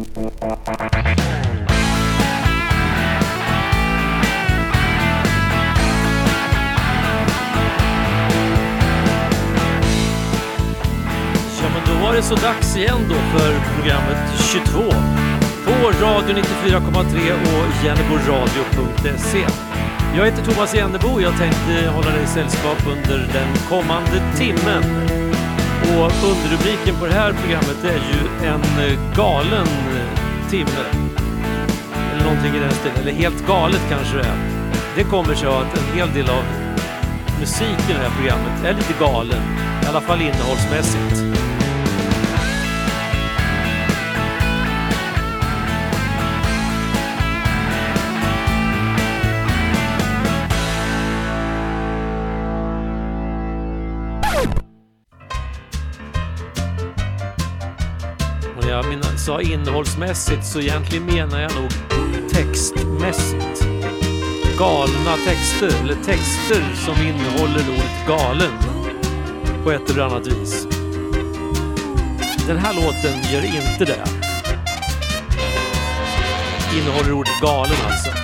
Ja, men då var det så dags igen då för programmet 22 på Radio 94,3 och jenneboradio.se. Jag heter Thomas Jennebo och jag tänkte hålla dig sällskap under den kommande timmen. Och underrubriken på det här programmet är ju en eh, galen eh, timme. Eller någonting i den stilen, eller helt galet kanske det är. Det kommer sig av att en hel del av musiken i det här programmet är lite galen, i alla fall innehållsmässigt. Sa innehållsmässigt så egentligen menar jag nog textmässigt. Galna texter, eller texter som innehåller ordet galen på ett eller annat vis. Den här låten gör inte det. Innehåller ordet galen alltså.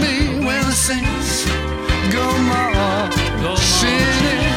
Me when the saints go marching in. Not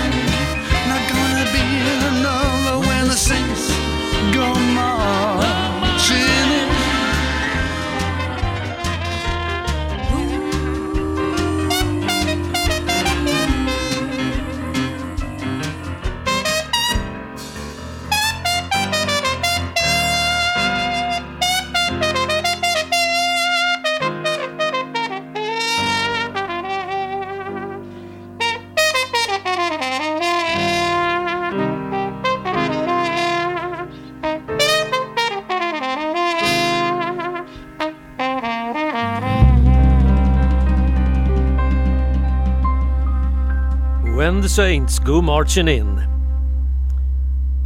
Saints Go Marching In.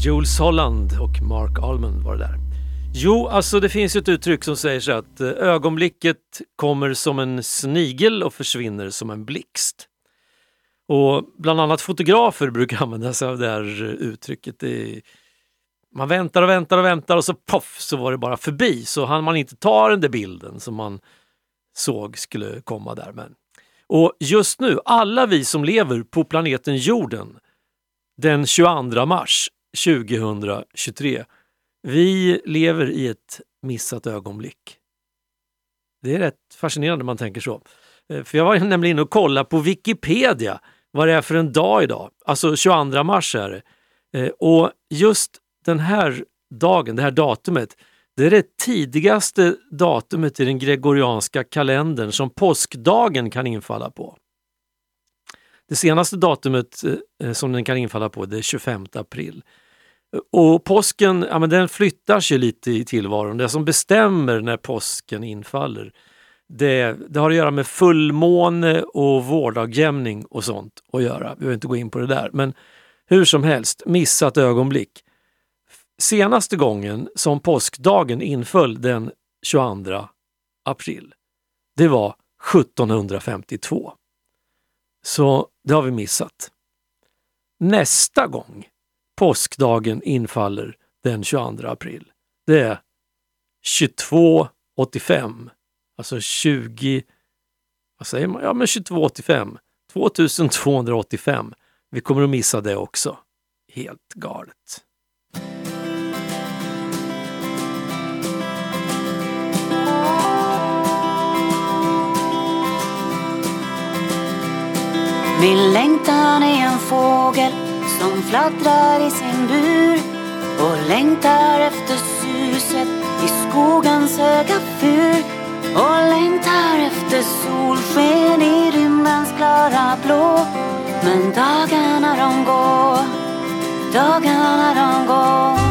Jules Holland och Mark Almond var det där. Jo, alltså det finns ju ett uttryck som säger så att eh, ögonblicket kommer som en snigel och försvinner som en blixt. Och bland annat fotografer brukar använda sig av det här eh, uttrycket. Det är, man väntar och väntar och väntar och så poff så var det bara förbi. Så hann man inte ta den där bilden som man såg skulle komma där. Men och just nu, alla vi som lever på planeten jorden den 22 mars 2023, vi lever i ett missat ögonblick. Det är rätt fascinerande när man tänker så. Eh, för jag var nämligen inne och kollade på Wikipedia vad det är för en dag idag. Alltså 22 mars är det. Eh, och just den här dagen, det här datumet, det är det tidigaste datumet i den gregorianska kalendern som påskdagen kan infalla på. Det senaste datumet eh, eh, som den kan infalla på det är 25 april. Och påsken ja, men den flyttar sig lite i tillvaron. Det som bestämmer när påsken infaller det, det har att göra med fullmåne och vårdagjämning och sånt att göra. Vi behöver inte gå in på det där. Men hur som helst, missat ögonblick. Senaste gången som påskdagen inföll den 22 april, det var 1752. Så det har vi missat. Nästa gång påskdagen infaller den 22 april, det är 2285. Alltså 20, vad säger man? Ja men 2285. 2285. Vi kommer att missa det också. Helt galet. Min längtan är en fågel som fladdrar i sin bur och längtar efter suset i skogens höga fur och längtar efter solsken i rymdens klara blå. Men dagarna de går, dagarna de går.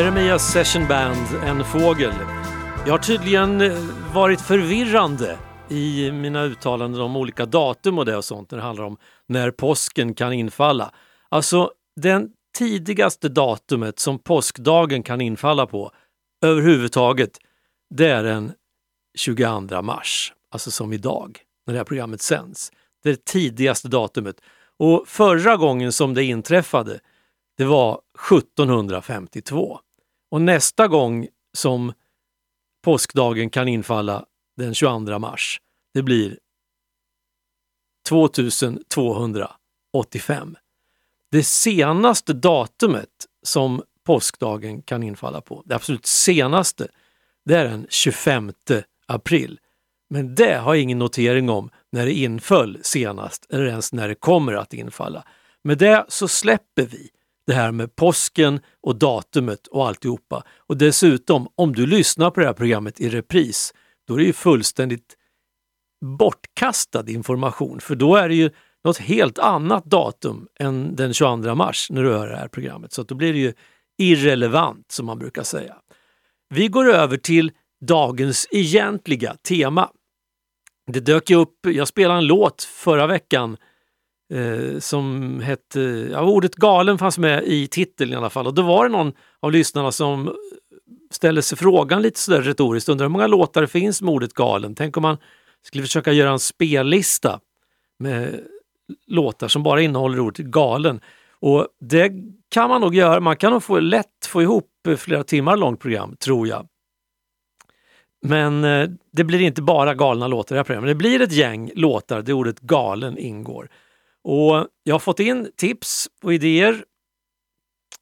Jeremias Session Band, En fågel. Jag har tydligen eh, varit förvirrande i mina uttalanden om olika datum och det och sånt när det handlar om när påsken kan infalla. Alltså, den tidigaste datumet som påskdagen kan infalla på överhuvudtaget, det är den 22 mars, alltså som idag, när det här programmet sänds. Det är det tidigaste datumet. Och förra gången som det inträffade, det var 1752. Och nästa gång som påskdagen kan infalla den 22 mars, det blir 2285. Det senaste datumet som påskdagen kan infalla på, det absolut senaste, det är den 25 april. Men det har jag ingen notering om när det inföll senast eller ens när det kommer att infalla. Med det så släpper vi det här med påsken och datumet och alltihopa. Och dessutom, om du lyssnar på det här programmet i repris, då är det ju fullständigt bortkastad information för då är det ju något helt annat datum än den 22 mars när du hör det här programmet. Så då blir det ju irrelevant som man brukar säga. Vi går över till dagens egentliga tema. Det dök ju upp, jag spelade en låt förra veckan eh, som hette, ja, ordet galen fanns med i titeln i alla fall och då var det någon av lyssnarna som ställde sig frågan lite sådär retoriskt, undrar hur många låtar det finns med ordet galen? Tänk om man skulle försöka göra en spellista med låtar som bara innehåller ordet galen. Och det kan man nog göra, man kan nog få, lätt få ihop eh, flera timmar långt program, tror jag. Men eh, det blir inte bara galna låtar i det här programmet. Det blir ett gäng låtar där ordet galen ingår. Och jag har fått in tips och idéer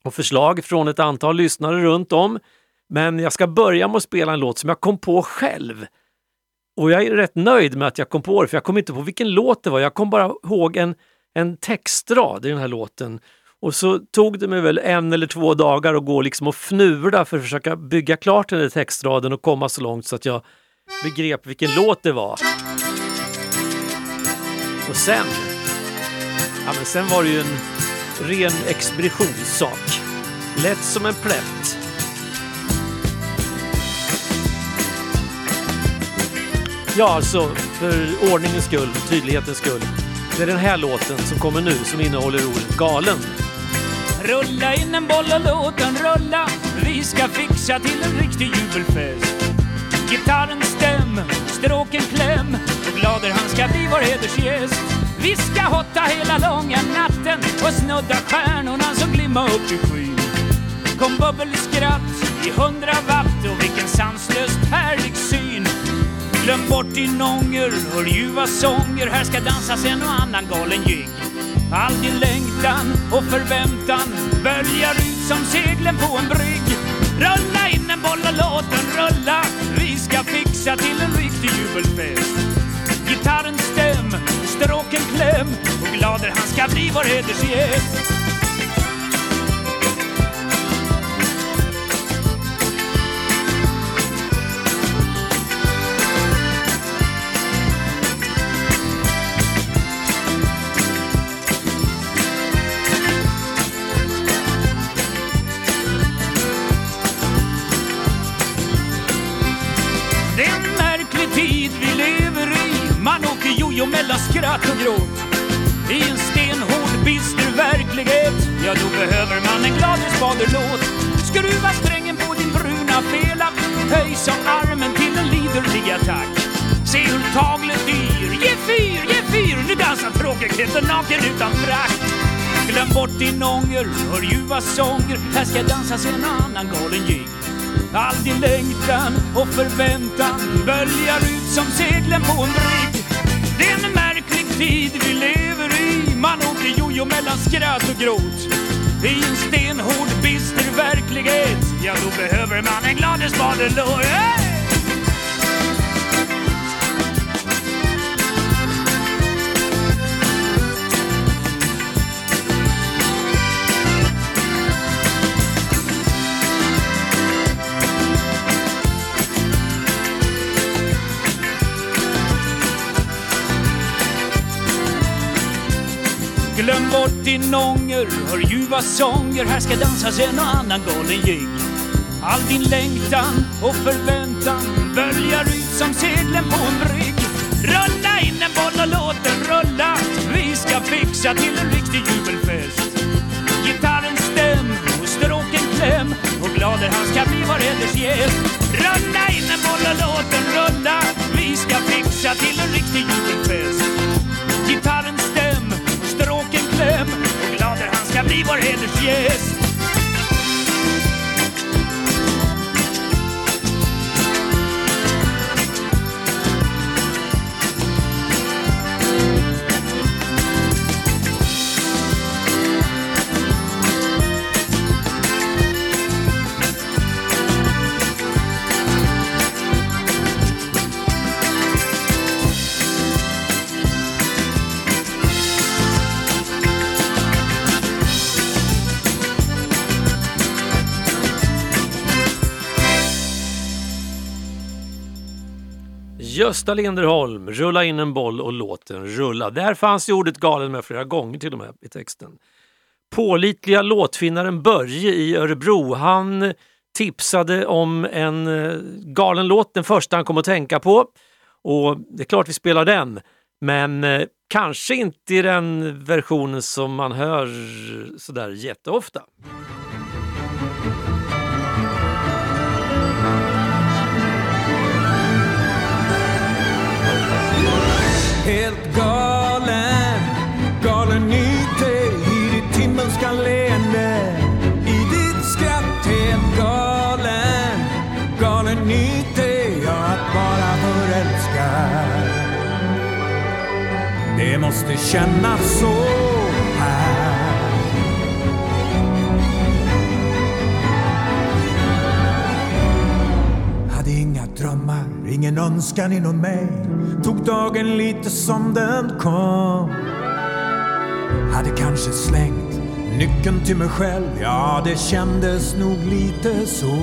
och förslag från ett antal lyssnare runt om. Men jag ska börja med att spela en låt som jag kom på själv. Och jag är rätt nöjd med att jag kom på det, för jag kom inte på vilken låt det var. Jag kom bara ihåg en, en textrad i den här låten. Och så tog det mig väl en eller två dagar att gå liksom och fnula för att försöka bygga klart den där textraden och komma så långt så att jag begrep vilken låt det var. Och sen, ja men sen var det ju en ren expeditionssak. Lätt som en plätt. Ja, alltså för ordningens skull, tydlighetens skull. Det är den här låten som kommer nu som innehåller ordet galen. Rulla in en boll och låt den rulla. Vi ska fixa till en riktig jubelfest. Gitarren stäm, stråken kläm och glader han ska bli vår hedersgäst. Vi ska hotta hela långa natten och snudda stjärnorna som glimma upp i skyn. Kom bubbelskratt i hundra watt och vilken sanslöst härlig syn. Glöm bort din ånger, hör ljuva sånger, här ska dansas en och annan galen jigg. All din längtan och förväntan böljar ut som seglen på en brygg. Rulla in en boll och låt den rulla, vi ska fixa till en riktig jubelfest. Gitarren stråken kläm och glader han ska bli vår hedersgäst. Ska dansas en annan galen jigg All din längtan och förväntan böljar ut som seglen på en brygg. Det är en märklig tid vi lever i. Man åker jojo mellan skratt och gråt. I en stenhård bister verklighet, ja då behöver man en gladisbadelåt. Hey! Bort din ånger, hör ljuva sånger. Här ska dansas en och annan galen jigg All din längtan och förväntan böljar ut som seglen på en brygg. Rulla in en boll och låt den rulla. Vi ska fixa till en riktig jubelfest. Gitarren stäm och stråken kläm och glader han ska bli vår gäst? Rulla in en boll och låt den rulla. Gösta Linderholm, rulla in en boll och låt den rulla. Där fanns ju ordet galen med flera gånger till och med i texten. Pålitliga låtfinnaren Börje i Örebro, han tipsade om en eh, galen låt, den första han kom att tänka på. Och det är klart vi spelar den, men eh, kanske inte i den versionen som man hör sådär jätteofta. Helt galen, galen i dig i ditt himmelska leende. I ditt skratt helt galen, galen i dig ja, att vara förälskad. Det måste kännas så. Ingen önskan inom mig. Tog dagen lite som den kom. Hade kanske slängt nyckeln till mig själv. Ja, det kändes nog lite så.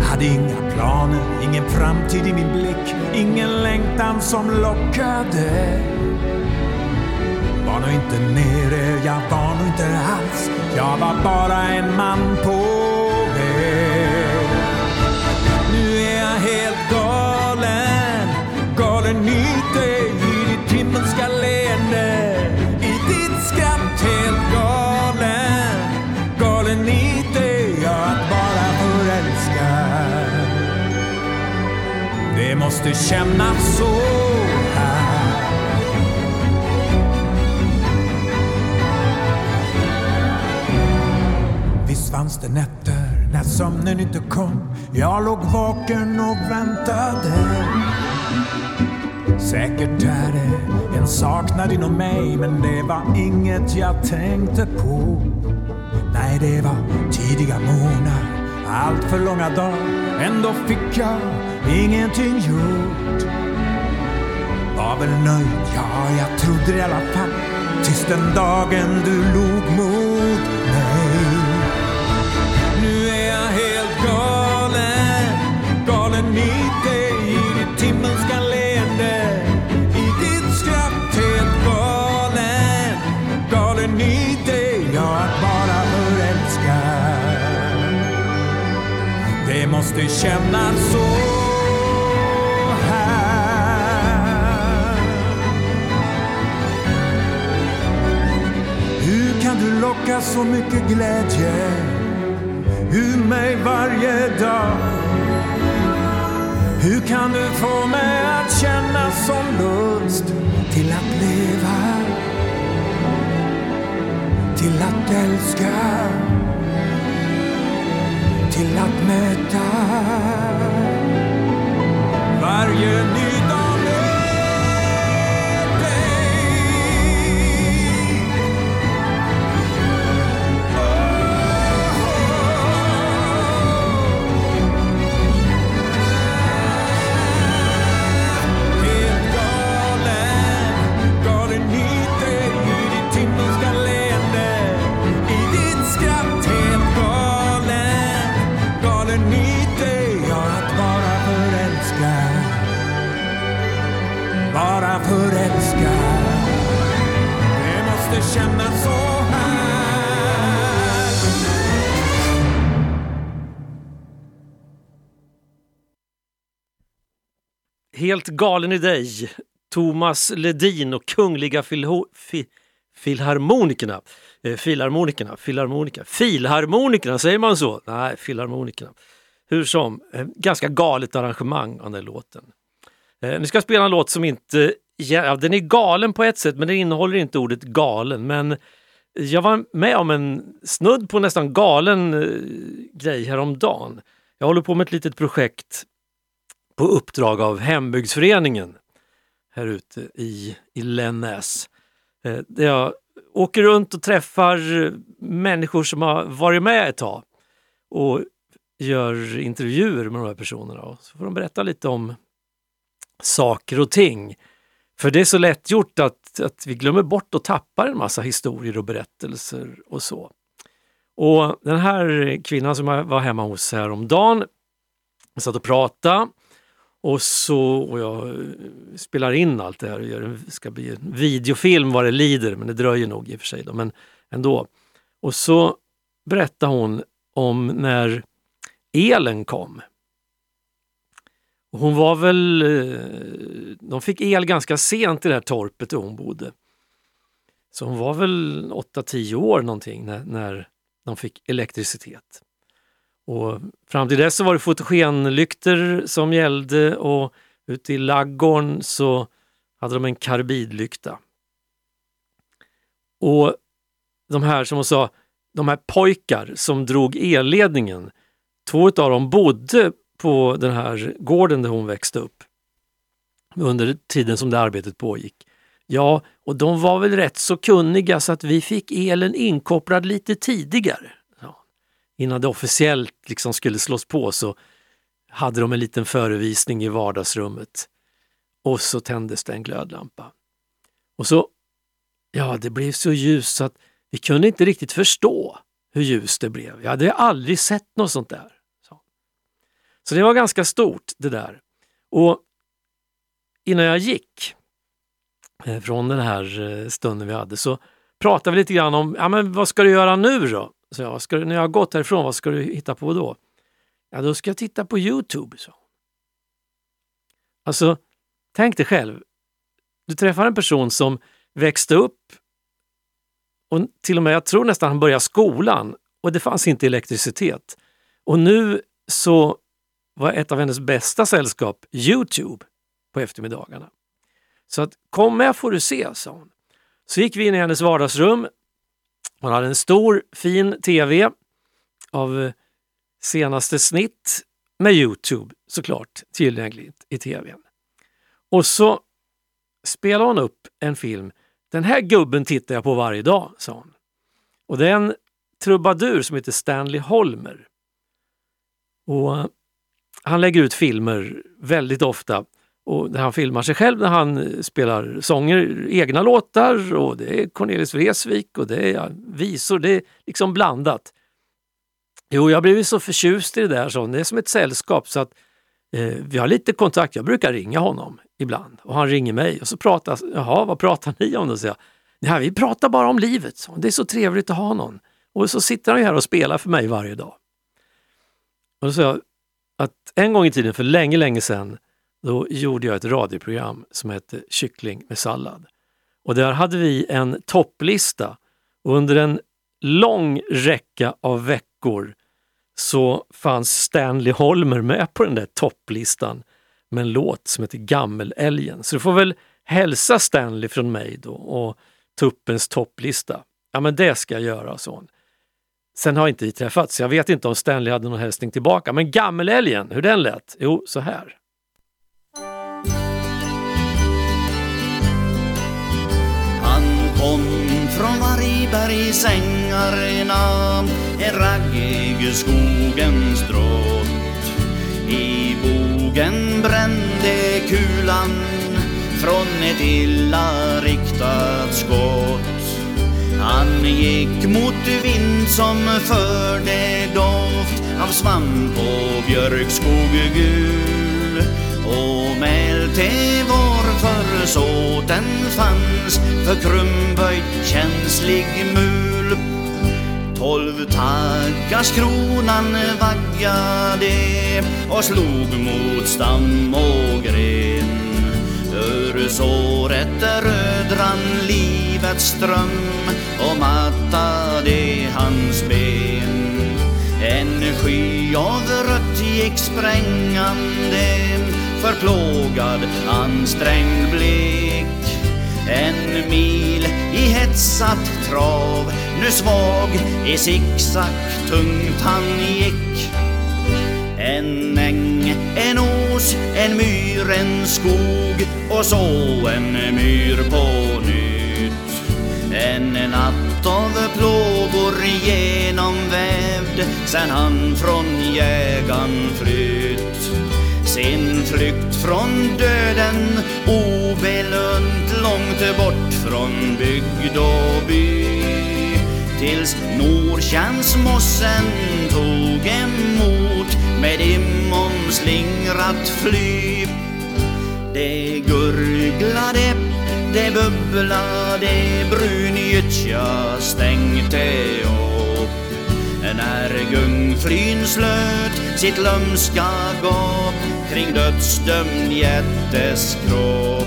Hade inga planer, ingen framtid i min blick. Ingen längtan som lockade. Var nog inte nere, jag var nog inte alls. Jag var bara en man på måste kännas så här. Visst fanns det nätter när sömnen inte kom. Jag låg vaken och väntade. Säkert är det en saknad inom mig men det var inget jag tänkte på. Nej, det var tidiga morgnar, allt för långa dagar. Ändå fick jag ingenting gjort. Var väl nöjd, ja, jag trodde det i alla fall. Tills den dagen du log mot mig. Nu är jag helt galen, galen i dig, i ditt himmelska leende. I ditt skratt helt galen, galen i dig, ja att vara förälskad. Det måste kännas så skänka du så mycket glädje ur mig varje dag. Hur kan du få mig att känna sån lust till att leva, till att älska, till att möta? Varje ny Helt galen i dig, Thomas Ledin och Kungliga Filho- fi- Filharmonikerna. Eh, filharmonikerna, filharmonika. Filharmonikerna, säger man så? Nej, filharmonikerna. hur som, eh, ganska galet arrangemang av den här låten. Eh, nu ska jag spela en låt som inte, ja, den är galen på ett sätt men den innehåller inte ordet galen. Men jag var med om en snudd på nästan galen eh, grej häromdagen. Jag håller på med ett litet projekt på uppdrag av Hembygdsföreningen här ute i, i Lännäs. Eh, där jag åker runt och träffar eh, människor som har varit med ett tag och gör intervjuer med de här personerna. Och så får de berätta lite om saker och ting. För det är så lätt gjort att, att vi glömmer bort och tappar en massa historier och berättelser och så. Och den här kvinnan som jag var hemma hos häromdagen, jag satt och pratade och, så, och jag spelar in allt det här och gör en, ska bli en videofilm vad det lider, men det dröjer nog i och för sig. Då, men ändå. Och så berättar hon om när elen kom. Och hon var väl... Eh, de fick el ganska sent i det här torpet där hon bodde. Så hon var väl 8-10 år någonting när, när de fick elektricitet. Och fram till dess så var det fotogenlyktor som gällde och ute i laggorn så hade de en karbidlykta. Och de här som hon sa, de här pojkar som drog elledningen, två av dem bodde på den här gården där hon växte upp under tiden som det arbetet pågick. Ja, och de var väl rätt så kunniga så att vi fick elen inkopplad lite tidigare. Innan det officiellt liksom skulle slås på så hade de en liten förevisning i vardagsrummet. Och så tändes det en glödlampa. Och så, ja det blev så ljust så att vi kunde inte riktigt förstå hur ljust det blev. Jag hade aldrig sett något sånt där. Så, så det var ganska stort det där. Och innan jag gick eh, från den här eh, stunden vi hade så pratade vi lite grann om, ja men vad ska du göra nu då? Så jag, ska, du- när jag har gått härifrån, vad ska du hitta på då? Ja, då ska jag titta på Youtube, så. Alltså, tänk dig själv. Du träffar en person som växte upp och till och med, jag tror nästan han började skolan och det fanns inte elektricitet. Och nu så var ett av hennes bästa sällskap Youtube på eftermiddagarna. Så att kom med får du se, sa hon. Så gick vi in i hennes vardagsrum. Hon hade en stor fin tv av senaste snitt med Youtube såklart tillgängligt i tvn. Och så spelade hon upp en film. Den här gubben tittar jag på varje dag, sa hon. Och det är en trubadur som heter Stanley Holmer. Och han lägger ut filmer väldigt ofta och där han filmar sig själv när han eh, spelar sånger, egna låtar och det är Cornelis Vreeswijk och det är visor, det är liksom blandat. Jo, jag har blivit så förtjust i det där, så det är som ett sällskap så att eh, vi har lite kontakt. Jag brukar ringa honom ibland och han ringer mig och så pratar jaha, vad pratar ni om då? säger jag. Vi pratar bara om livet. Så. Det är så trevligt att ha någon. Och så sitter han ju här och spelar för mig varje dag. Och då sa jag att en gång i tiden, för länge, länge sedan, då gjorde jag ett radioprogram som hette Kyckling med sallad. Och där hade vi en topplista och under en lång räcka av veckor så fanns Stanley Holmer med på den där topplistan med en låt som heter Gammelälgen. Så du får väl hälsa Stanley från mig då och Tuppens topplista. Ja men det ska jag göra, så hon. Sen har inte vi träffats, jag vet inte om Stanley hade någon hälsning tillbaka. Men Gammelälgen, hur den lät? Jo, så här. I sängarna En raggig skogens drott. I bogen brände kulan Från ett illa riktat skott. Han gick mot vind som förde doft av svamp och björkskog gul och mälte vår försåten fanns för krumböjd känslig mul. Tolv taggars kronan vaggade och slog mot stam och gren. Ur såret röd rann livets ström och mattade hans ben. En sky av rött gick sprängande förplågad, ansträngd blick. En mil i hetsat trav, nu svag i zigzag tungt han gick. En äng, en ås, en myr, en skog och så en myr på nytt. En natt av plågor genomvävd sen han från jägaren flytt sin flykt från döden obelönt långt bort från bygd och by. Tills Nordtjärnsmossen tog emot med imomslingrat fly. Det gurglade, det bubblade, brungyttja stänkte upp. När gungflyn slöt sitt lömska gap kring dödsdömd jättes kropp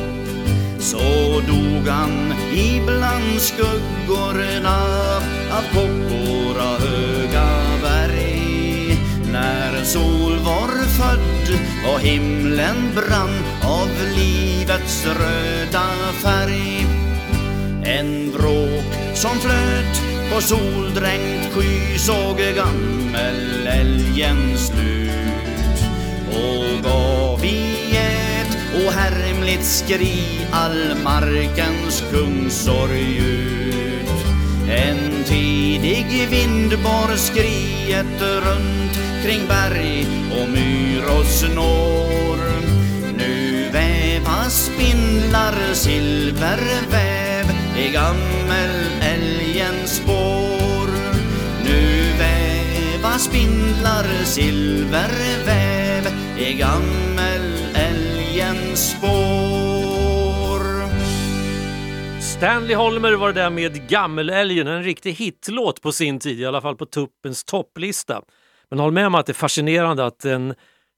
så dog han ibland skuggorna av Koppora höga berg. När sol var född och himlen brann av livets röda färg. En vråk som flöt på soldränkt sky såg gammelälgen slut och gav i ett ohärmligt skri all markens kungsorg ut. En tidig vind bar skriet runt kring berg och myr och snår. Nu vävas spindlar silverväv i gammelälgens spår. Nu vävas spindlar silverväv i gammelälgens spår Stanley Holmer var det där med Gammelälgen, en riktig hitlåt på sin tid, i alla fall på tuppens topplista. Men håll med om att det är fascinerande att en,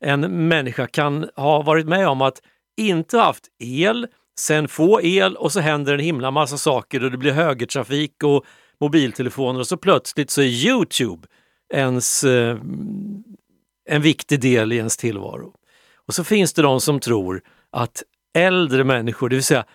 en människa kan ha varit med om att inte haft el, sen få el och så händer en himla massa saker och det blir högertrafik och mobiltelefoner och så plötsligt så är Youtube ens, eh, en viktig del i ens tillvaro. Och så finns det de som tror att äldre människor, det vill säga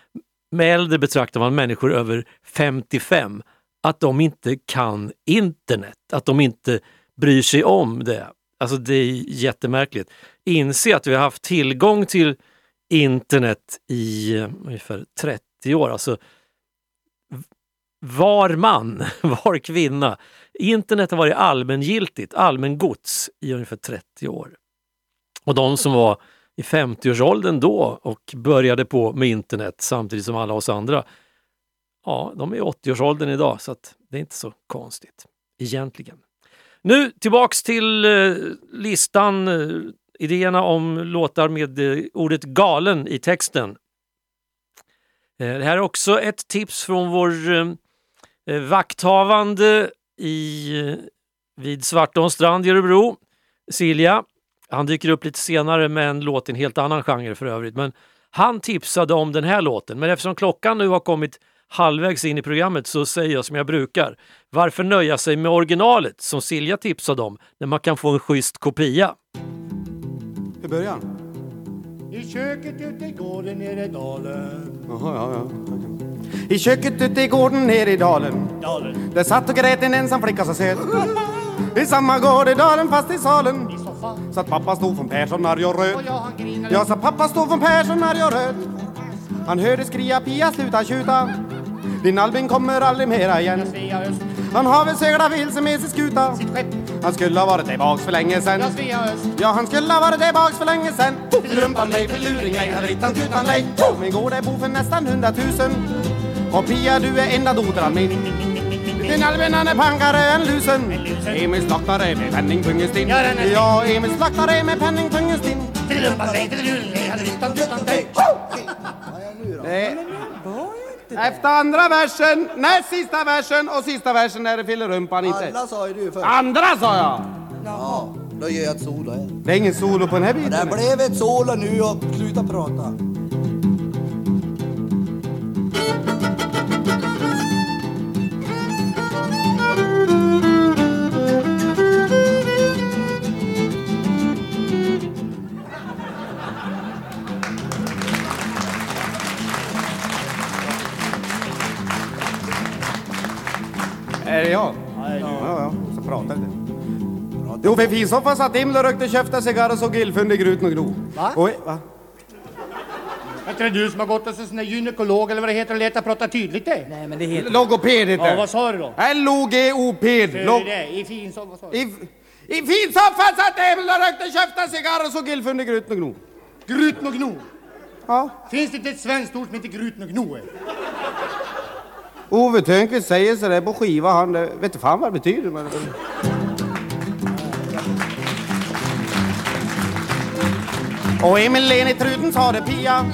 med äldre betraktar man människor över 55, att de inte kan internet, att de inte bryr sig om det. Alltså det är jättemärkligt. Inse att vi har haft tillgång till internet i eh, ungefär 30 år. Alltså var man, var kvinna. Internet har varit allmängiltigt, allmängods i ungefär 30 år. Och de som var i 50-årsåldern då och började på med internet samtidigt som alla oss andra, ja, de är i 80-årsåldern idag så att det är inte så konstigt egentligen. Nu tillbaks till eh, listan, eh, idéerna om låtar med eh, ordet galen i texten. Eh, det här är också ett tips från vår eh, vakthavande i, eh, vid Svartåns strand i Örebro, Silja. Han dyker upp lite senare med en låt i en helt annan genre för övrigt. Men han tipsade om den här låten. Men eftersom klockan nu har kommit halvvägs in i programmet så säger jag som jag brukar. Varför nöja sig med originalet som Silja tipsade om när man kan få en schysst kopia? Hur börjar han? I köket ute i gården nere i dalen Jaha, ja, ja. I köket ute i gården nere i dalen. Dalen. Där satt och grät en ensam flicka så söt. I samma gård i dalen fast i salen. I soffan. Satt pappa stod från Persson arg och röd jag Ja, sa pappa stod från Persson arg och röd Han hörde skria Pia sluta tjuta. Din Albin kommer aldrig mera igen. Han har väl seglat vilse med sin skuta. Han skulle ha varit tillbaks för länge sen Ja, han skulle ha varit tillbaks för länge sen Rumpan mig, förluring ej, hade rittan tutan lej Men går det bo för nästan hundratusen Och Pia, du är enda dotran min. Din Albin han är pankare än lusen. Emil slaktare med penningpungen stinn. Ja, den Emil slaktare med penningpungen stinn. Trumpan nej, Det- Efter andra versen, näst sista versen. Och sista versen är det fillerumpan inte Alla sa ju du först. Andra sa jag! Ja, då gör jag ett solo här. Det är ingen solo på den här Det biten. blev ett solo nu och sluta prata. Är det jag? Ja, ja, så prata lite. Jo, för finsoffan satt Imla och rökte käfta cigarr och såg illfund i gruten och gno. Va? Oj, va? Är inte det du som har gått hos en sån där gynekolog eller vad det heter och letat prata tydligt det? Nej, men det heter... Logoped heter Ja, det. vad sa du då? L-O-G-O-P. Hur Log- är det? I finsoff, vad sa du? I, I finsoffan satt Emil och rökte käfta cigarr och såg illfund i gruten och gno. Gruten och gno. Ja. Finns det inte ett svenskt ord som heter gruten och gno? Ove Thörnqvist säger så där på skiva. Han det, vet inte fan vad det betyder. Men... Och Emil i truten sa det Pia.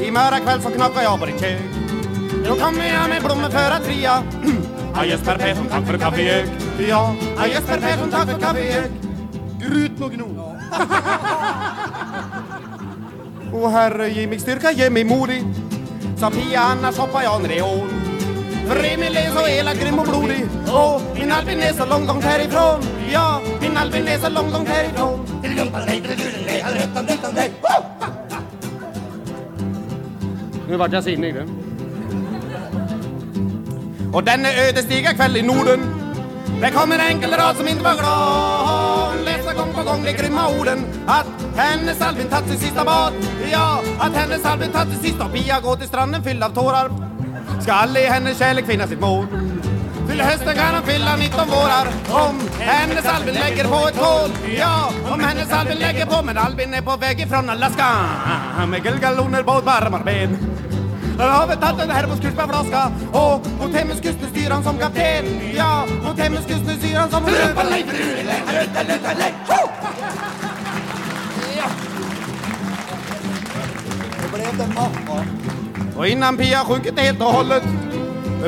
I mörda kväll så knackar jag på ditt kök. Då kommer jag med blommor för att fria. Ja, Jesper Persson, tack för kaffegök. Ja, ja, Jesper Persson, tack för kaffegök. Gruten och gno. Och herre, ge mig styrka, ge mig modig. Sa Pia, annars hoppar jag ner i ån. För Emil är så elak, grym och blodig. Och min Albin är så långt, långt härifrån. Ja, min Albin är så långt, långt härifrån. Nu vart jag sinnig du. Och denna ödesdigra kväll i Norden Det kom en enkel rad som inte var glad Hon läste gång på gång de grymma orden Att hennes Albin tagit sin sista bad Ja, att hennes Albin tagit sin sista Och Pia går till stranden fylld av tårar Skall i hennes kärlek finna sitt mål. Till hösten kan hon fylla 19 vårar. Om hennes Albin lägger på ett kol Ja, om hennes Albin lägger på Men Albin är på väg ifrån Alaska Med guldgaloner på ett varmare ben. Han har väl tagit en hermoskurs med flaska? Och mot hemmets kust nu styr han som kapten. Ja, mot hemmets kust nu styr han som Då blev det. Mamma. Och innan Pia sjunkit helt och hållet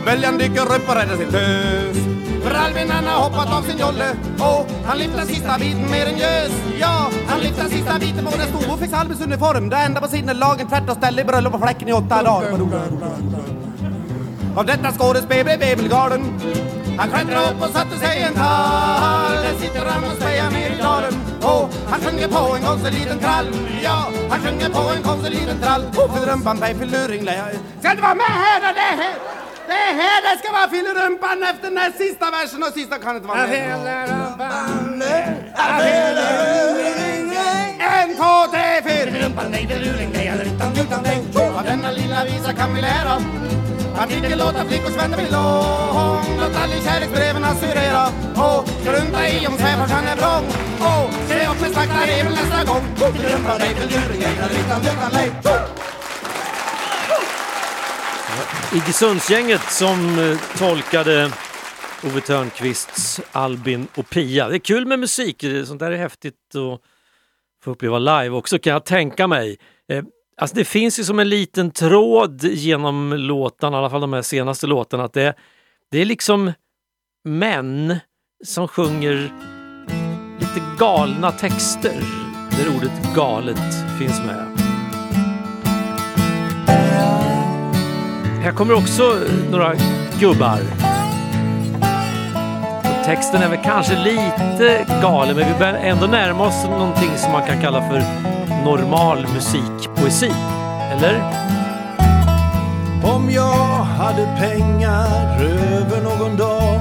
böljan dyker upp och räddar sin tös. För Albin han har hoppat av sin jolle Och han lyfter sista biten med en gös. Ja, han lyfter sista biten på den stor och fick Albins uniform. Det ända på sidan lagen tvärt och ställe i bröllop på fläcken i åtta dagar. Av detta skådespel blev Emil galen Han klättrade upp och satte sig i en tall. Där sitter han och spejar ner i dalen. Han sjunger på en konstig liten trall. Ja, han sjunger på en konstig liten trall Och fyllrumpan på fylluring Ska inte vara med här då, det är här det är här det ska vara fyllrumpan efter den här sista versen. Och sista kan inte vara med. En, två, tre, fyra. Av denna lilla visa kan vi lära att låta flickors vänner bli lång. Låt aldrig kärleksbreven assurera. Och strunta i om svärfarsan är vrång. Och se upp med slakta reven nästa gång. Dumpa dig till djuren, nej, utan, utan, lej Iggesundsgänget som eh, tolkade Ove Thörnqvists Albin och Pia. Det är kul med musik, sånt där är häftigt att få uppleva live också kan jag tänka mig. Eh, Alltså det finns ju som en liten tråd genom låtarna, i alla fall de här senaste låtarna, att det, det är liksom män som sjunger lite galna texter där ordet galet finns med. Här kommer också några gubbar. Och texten är väl kanske lite galen men vi börjar ändå närma oss någonting som man kan kalla för normal musikpoesi. Eller? Om jag hade pengar över någon dag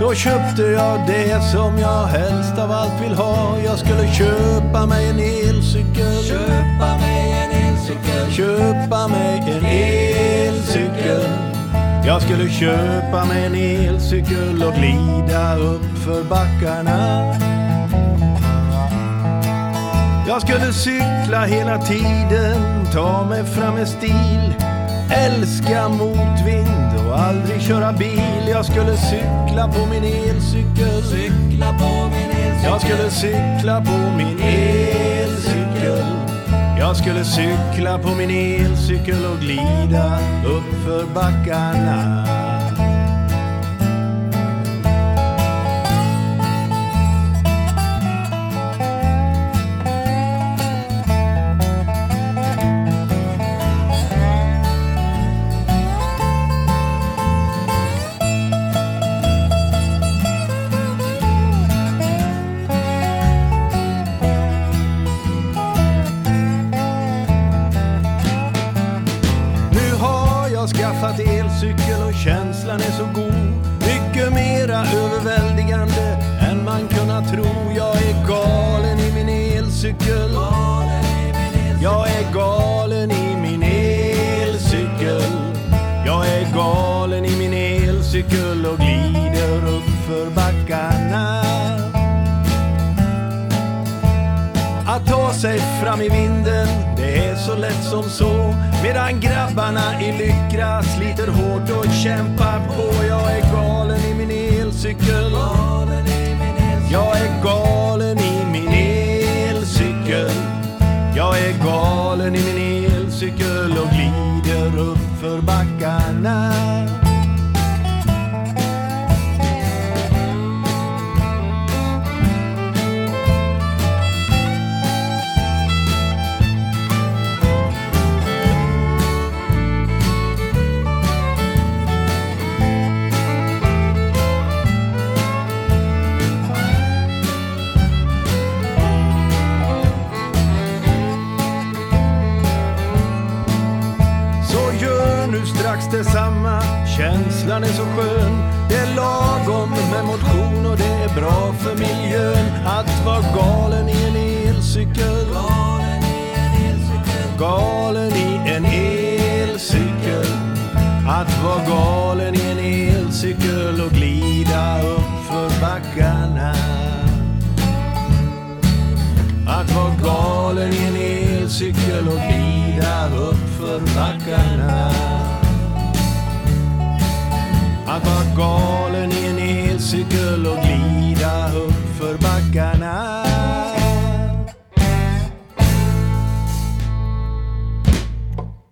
då köpte jag det som jag helst av allt vill ha. Jag skulle köpa mig en elcykel. Köpa mig en elcykel. Köpa mig en elcykel. Jag skulle köpa mig en elcykel och glida upp för backarna. Jag skulle cykla hela tiden, ta mig fram med stil. Älska motvind och aldrig köra bil. Jag skulle cykla på min elcykel. Cykla på min elcykel. Jag skulle cykla på min elcykel. Jag skulle cykla på min elcykel och glida upp för backarna. Sig fram i vinden, det är så lätt som så. Medan grabbarna i Lyckra sliter hårt och kämpar på. Jag är galen i min elcykel. Jag är galen i min elcykel. Jag är galen i min elcykel och glider upp för backarna. Känslan är så skön. Det är lagom med motion och det är bra för miljön. Att vara galen i en elcykel. Galen i en elcykel. Att vara galen i en elcykel och glida upp för backarna. Att vara galen i en elcykel och glida upp för backarna. Galen i en elcykel och glida upp för backarna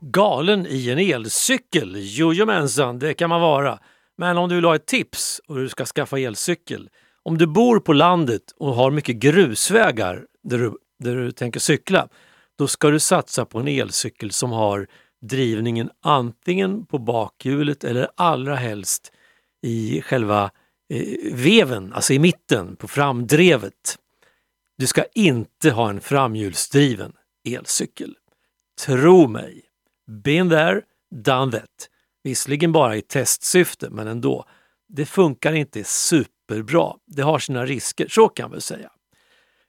Galen i en elcykel? Jojomensan, det kan man vara. Men om du vill ha ett tips och du ska skaffa elcykel. Om du bor på landet och har mycket grusvägar där du, där du tänker cykla, då ska du satsa på en elcykel som har drivningen antingen på bakhjulet eller allra helst i själva eh, veven, alltså i mitten på framdrevet. Du ska inte ha en framhjulsdriven elcykel. Tro mig! Been there, done that. Visserligen bara i testsyfte, men ändå. Det funkar inte superbra. Det har sina risker, så kan vi säga.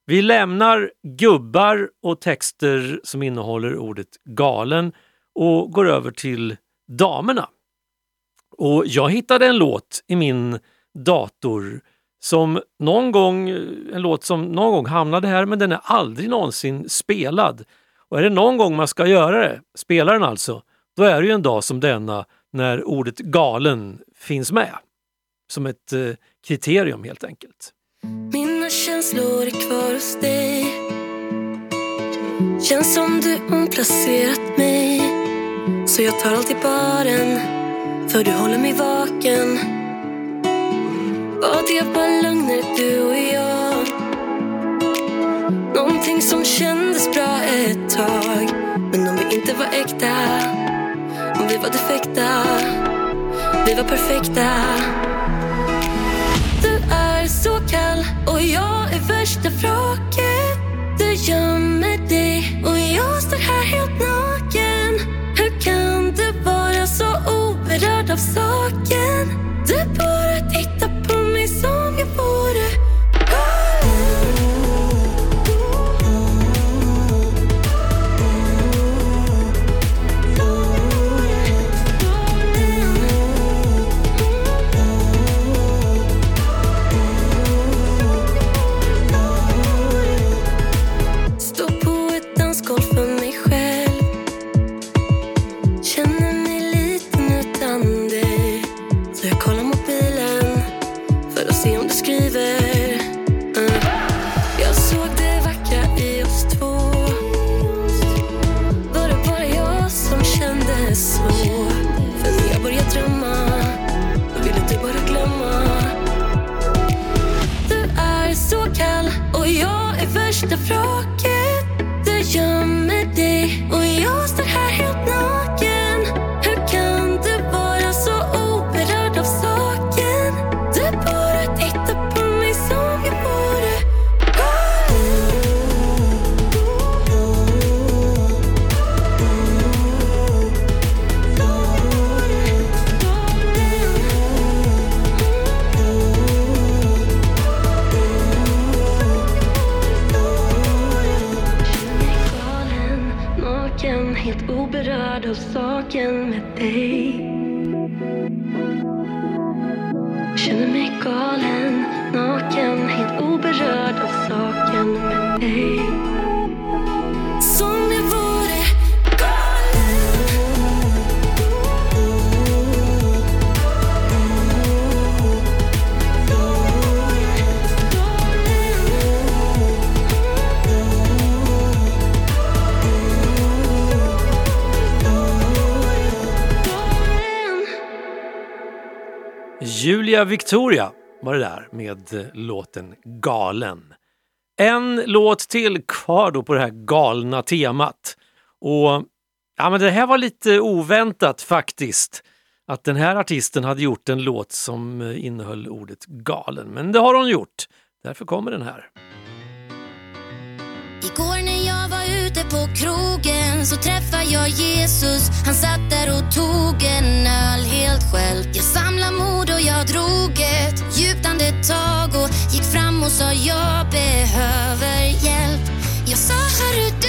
Vi lämnar gubbar och texter som innehåller ordet galen och går över till damerna. Och jag hittade en låt i min dator som någon gång, eh, en låt som någon gång hamnade här men den är aldrig någonsin spelad. Och är det någon gång man ska göra det, spela den alltså, då är det ju en dag som denna när ordet galen finns med. Som ett eh, kriterium helt enkelt. Mina känslor är kvar hos dig Känns som du omplacerat mig Så jag tar alltid baren för du håller mig vaken. Vad det bara lögner du och jag Någonting som kändes bra ett tag. Men om vi inte var äkta Om vi var defekta Vi var perfekta. Du är så kall och jag är värsta vraket. Du gömmer dig och jag står här helt naken oberörd av saken? Du bara Victoria, Victoria var det där med eh, låten Galen. En låt till kvar då på det här galna temat. Och ja, men det här var lite oväntat faktiskt. Att den här artisten hade gjort en låt som eh, innehöll ordet galen. Men det har hon gjort. Därför kommer den här. Igår när jag var ute på krogen så träffade jag Jesus. Han satt där och tog en öl helt själv. Jag jag drog ett djupt andetag och gick fram och sa jag behöver hjälp. Jag sa hörru du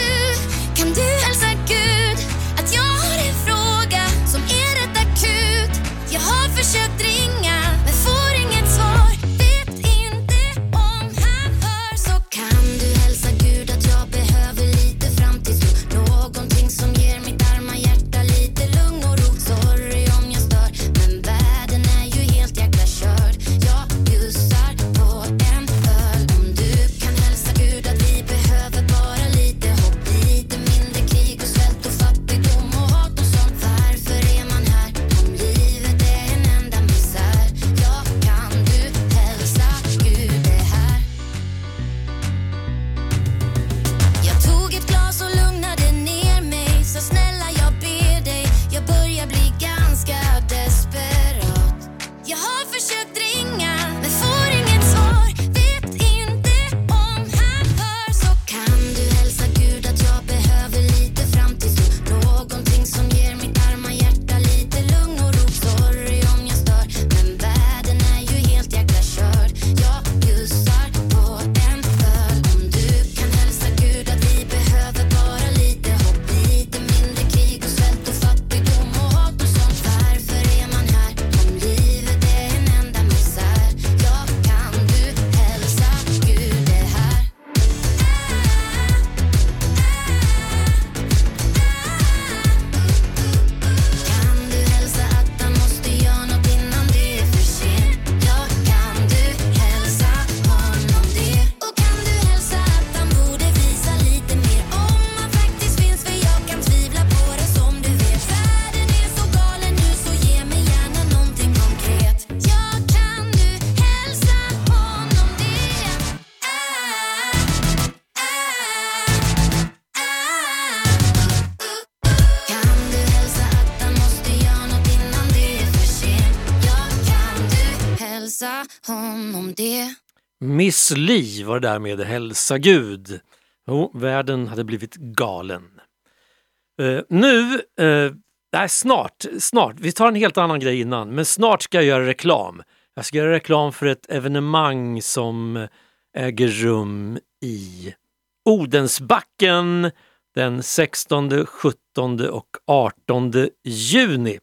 Miss Li var där med hälsa Gud. Jo, världen hade blivit galen. Uh, nu, uh, nej, snart, snart, vi tar en helt annan grej innan, men snart ska jag göra reklam. Jag ska göra reklam för ett evenemang som äger rum i Odensbacken den 16, 17 och 18 juni.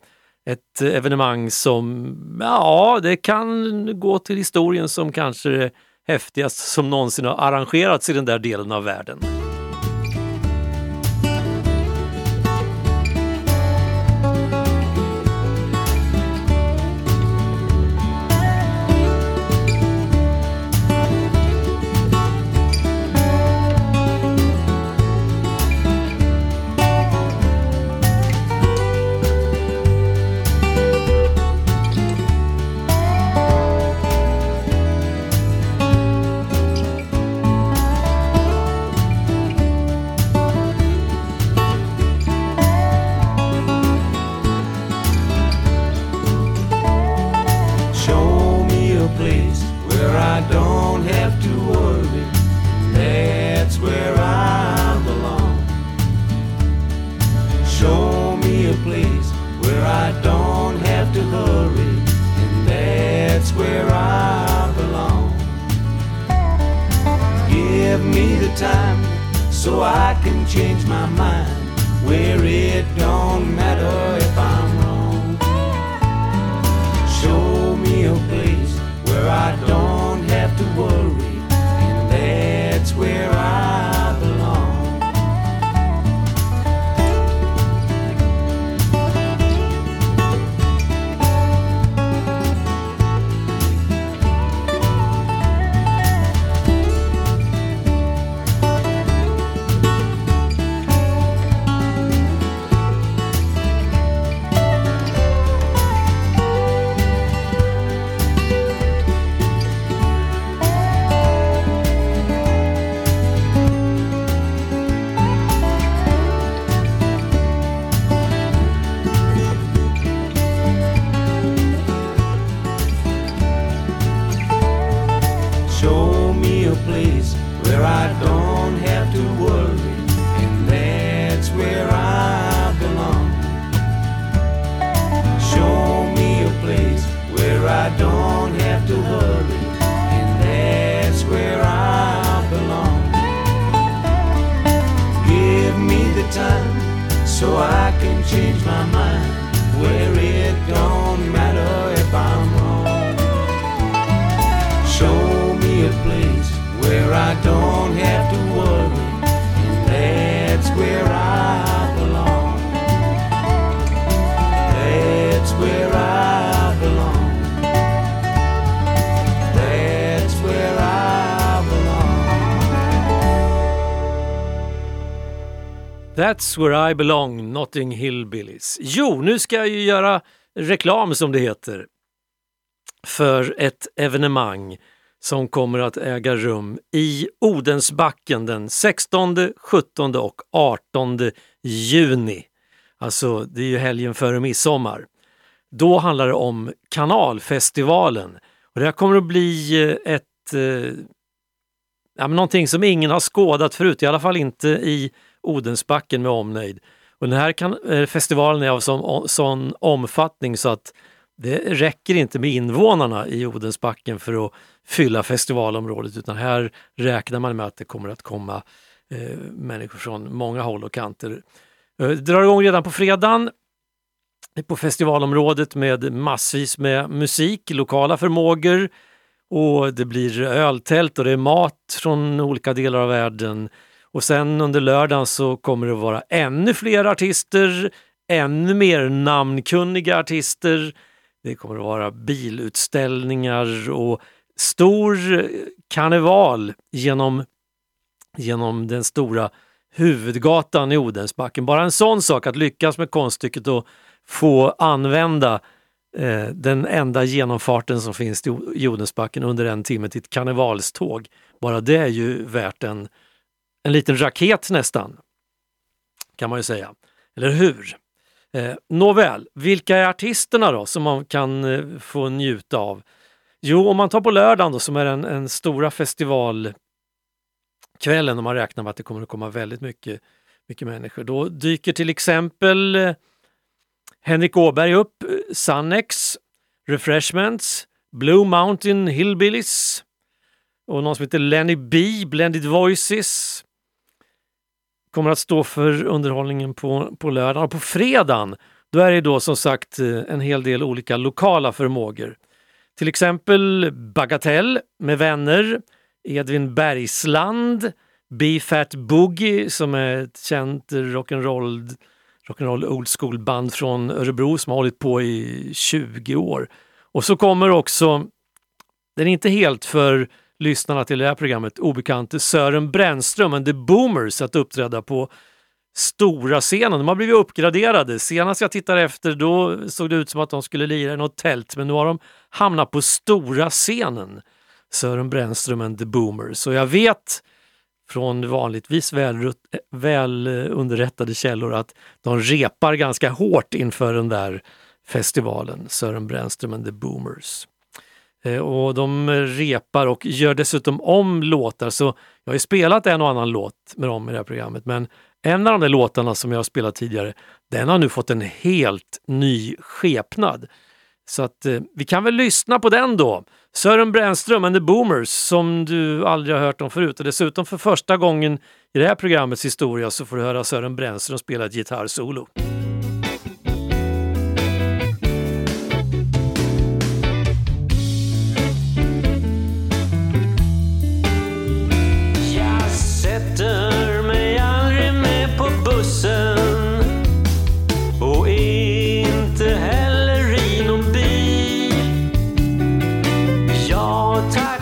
Ett evenemang som, ja, det kan gå till historien som kanske häftigast som någonsin har arrangerats i den där delen av världen. time so I can change my mind where it don't matter if I'm wrong. Show me a place where I don't. That's where I belong, Notting Hillbillies. Jo, nu ska jag ju göra reklam som det heter för ett evenemang som kommer att äga rum i Odensbacken den 16, 17 och 18 juni. Alltså, det är ju helgen före midsommar. Då handlar det om Kanalfestivalen och det här kommer att bli eh, ett eh, ja, men någonting som ingen har skådat förut, i alla fall inte i Odensbacken med omnejd. Och den här kan, eh, festivalen är av sån, sån omfattning så att det räcker inte med invånarna i Odensbacken för att fylla festivalområdet utan här räknar man med att det kommer att komma eh, människor från många håll och kanter. Eh, Det drar igång redan på fredagen på festivalområdet med massvis med musik, lokala förmågor och det blir öltält och det är mat från olika delar av världen. Och sen under lördagen så kommer det vara ännu fler artister, ännu mer namnkunniga artister. Det kommer att vara bilutställningar och stor karneval genom, genom den stora huvudgatan i Odensbacken. Bara en sån sak, att lyckas med konststycket och få använda eh, den enda genomfarten som finns i Odensbacken under en timme till ett karnevalståg. Bara det är ju värt en, en liten raket nästan, kan man ju säga. Eller hur? Eh, nåväl, vilka är artisterna då som man kan eh, få njuta av? Jo, om man tar på lördagen då, som är den, den stora festivalkvällen och man räknar med att det kommer att komma väldigt mycket, mycket människor. Då dyker till exempel eh, Henrik Åberg upp, eh, Sannex, Refreshments, Blue Mountain Hillbillies och någon som heter Lenny B, Blended Voices kommer att stå för underhållningen på, på lördagen. Och på fredagen då är det då som sagt eh, en hel del olika lokala förmågor. Till exempel Bagatell med vänner, Edvin Bergsland, B-Fat Boogie som är ett känt rock'n'roll rock'n'roll old school band från Örebro som har hållit på i 20 år. Och så kommer också, den är inte helt för lyssnarna till det här programmet, obekante Sören Brännström and the Boomers att uppträda på stora scenen. De har blivit uppgraderade. Senast jag tittade efter då såg det ut som att de skulle lira i något tält men nu har de hamnat på stora scenen. Sören Brännström and the Boomers. Och jag vet från vanligtvis väl, eh, väl underrättade källor att de repar ganska hårt inför den där festivalen, Sören Brännström and the Boomers. Eh, och de repar och gör dessutom om låtar. Så jag har ju spelat en och annan låt med dem i det här programmet, men en av de där låtarna som jag har spelat tidigare, den har nu fått en helt ny skepnad. Så att eh, vi kan väl lyssna på den då. Sören Brännström and the Boomers som du aldrig har hört om förut och dessutom för första gången i det här programmets historia så får du höra Sören Brännström spela ett gitarrsolo.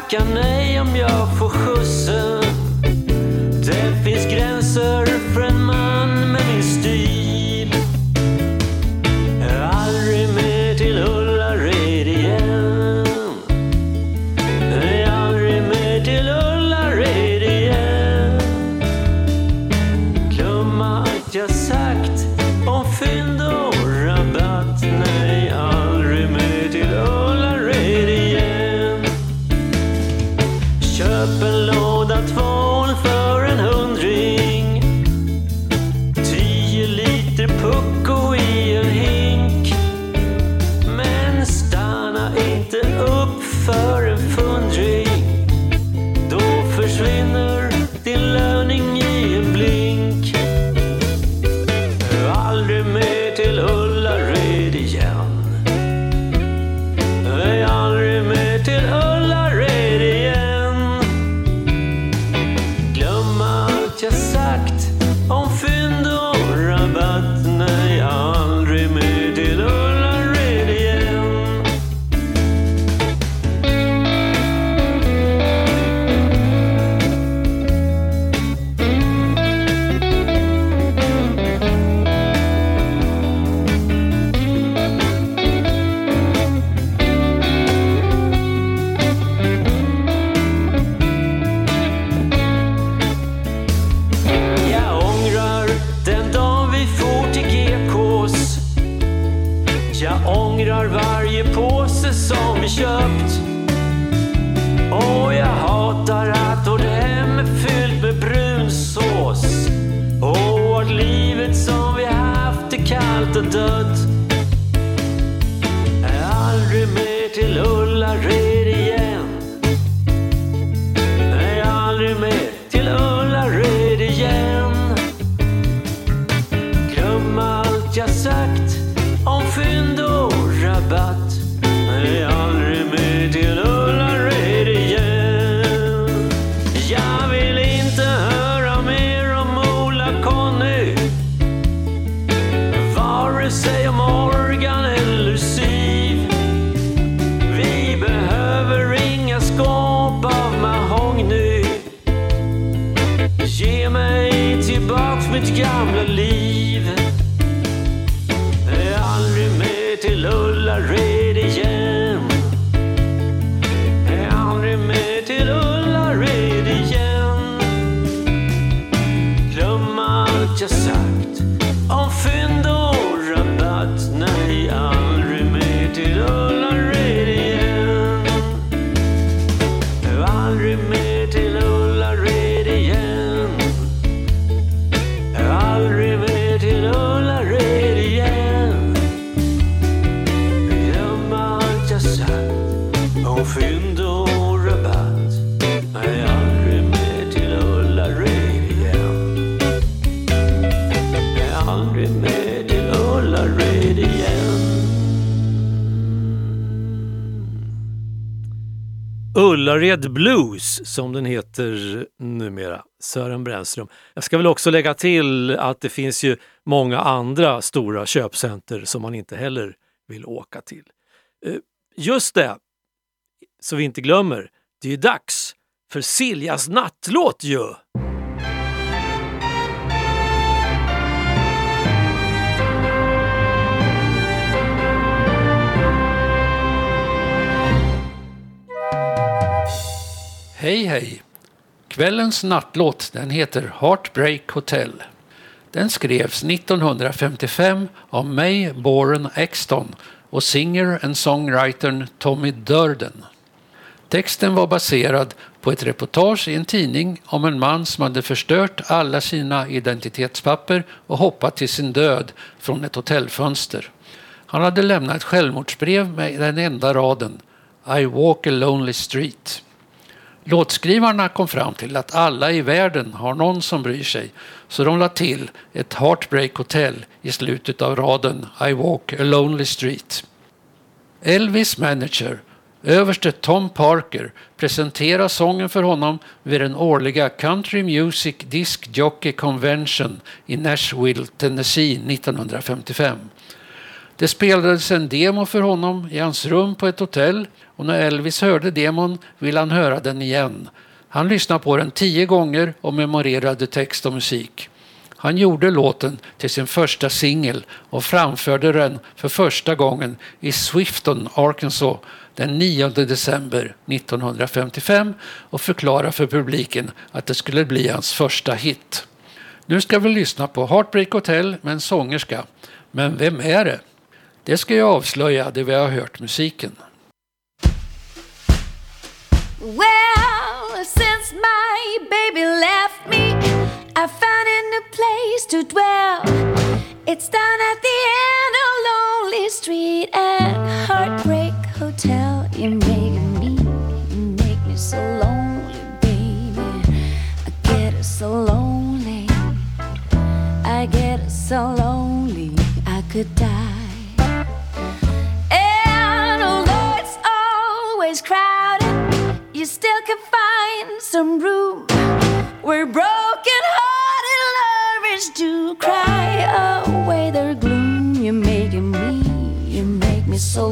tacka nej om jag får skjutsen. the dirt. Ullared Blues som den heter numera, Sören Brännström. Jag ska väl också lägga till att det finns ju många andra stora köpcenter som man inte heller vill åka till. Eh, just det, så vi inte glömmer, det är ju dags för Siljas nattlåt ju! Hej hej! Kvällens nattlåt den heter Heartbreak Hotel. Den skrevs 1955 av May Boren Exton och singer and songwritern Tommy Durden. Texten var baserad på ett reportage i en tidning om en man som hade förstört alla sina identitetspapper och hoppat till sin död från ett hotellfönster. Han hade lämnat ett självmordsbrev med den enda raden I walk a lonely street. Låtskrivarna kom fram till att alla i världen har någon som bryr sig så de la till ett Heartbreak Hotel i slutet av raden I walk a lonely street. Elvis manager, överste Tom Parker, presenterar sången för honom vid den årliga Country Music Disc Jockey Convention i Nashville, Tennessee 1955. Det spelades en demo för honom i hans rum på ett hotell och när Elvis hörde demon ville han höra den igen. Han lyssnade på den tio gånger och memorerade text och musik. Han gjorde låten till sin första singel och framförde den för första gången i Swifton, Arkansas den 9 december 1955 och förklarade för publiken att det skulle bli hans första hit. Nu ska vi lyssna på Heartbreak Hotel med en sångerska. Men vem är det? Det ska jag avslöja det vi har hört musiken. Well, since my baby left me, I found a new place to dwell. It's down at the end of Lonely Street and Heartbreak Hotel. You make me, you make me so lonely, baby. I get so lonely, I get so lonely, I could die. Some room where broken hearted lovers do cry away their gloom. You're making me, you make me so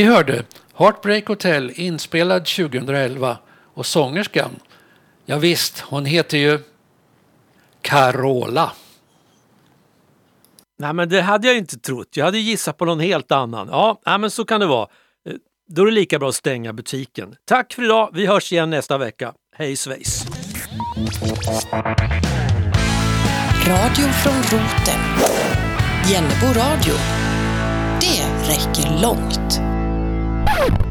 Vi hörde Heartbreak Hotel inspelad 2011 och sångerskan, ja visst, hon heter ju Carola. Nej, men det hade jag inte trott. Jag hade gissat på någon helt annan. Ja, nej, men så kan det vara. Eh, Då är det lika bra att stänga butiken. Tack för idag. Vi hörs igen nästa vecka. Hej svejs! Radio från roten. Jennebo radio. Det räcker långt. Woo!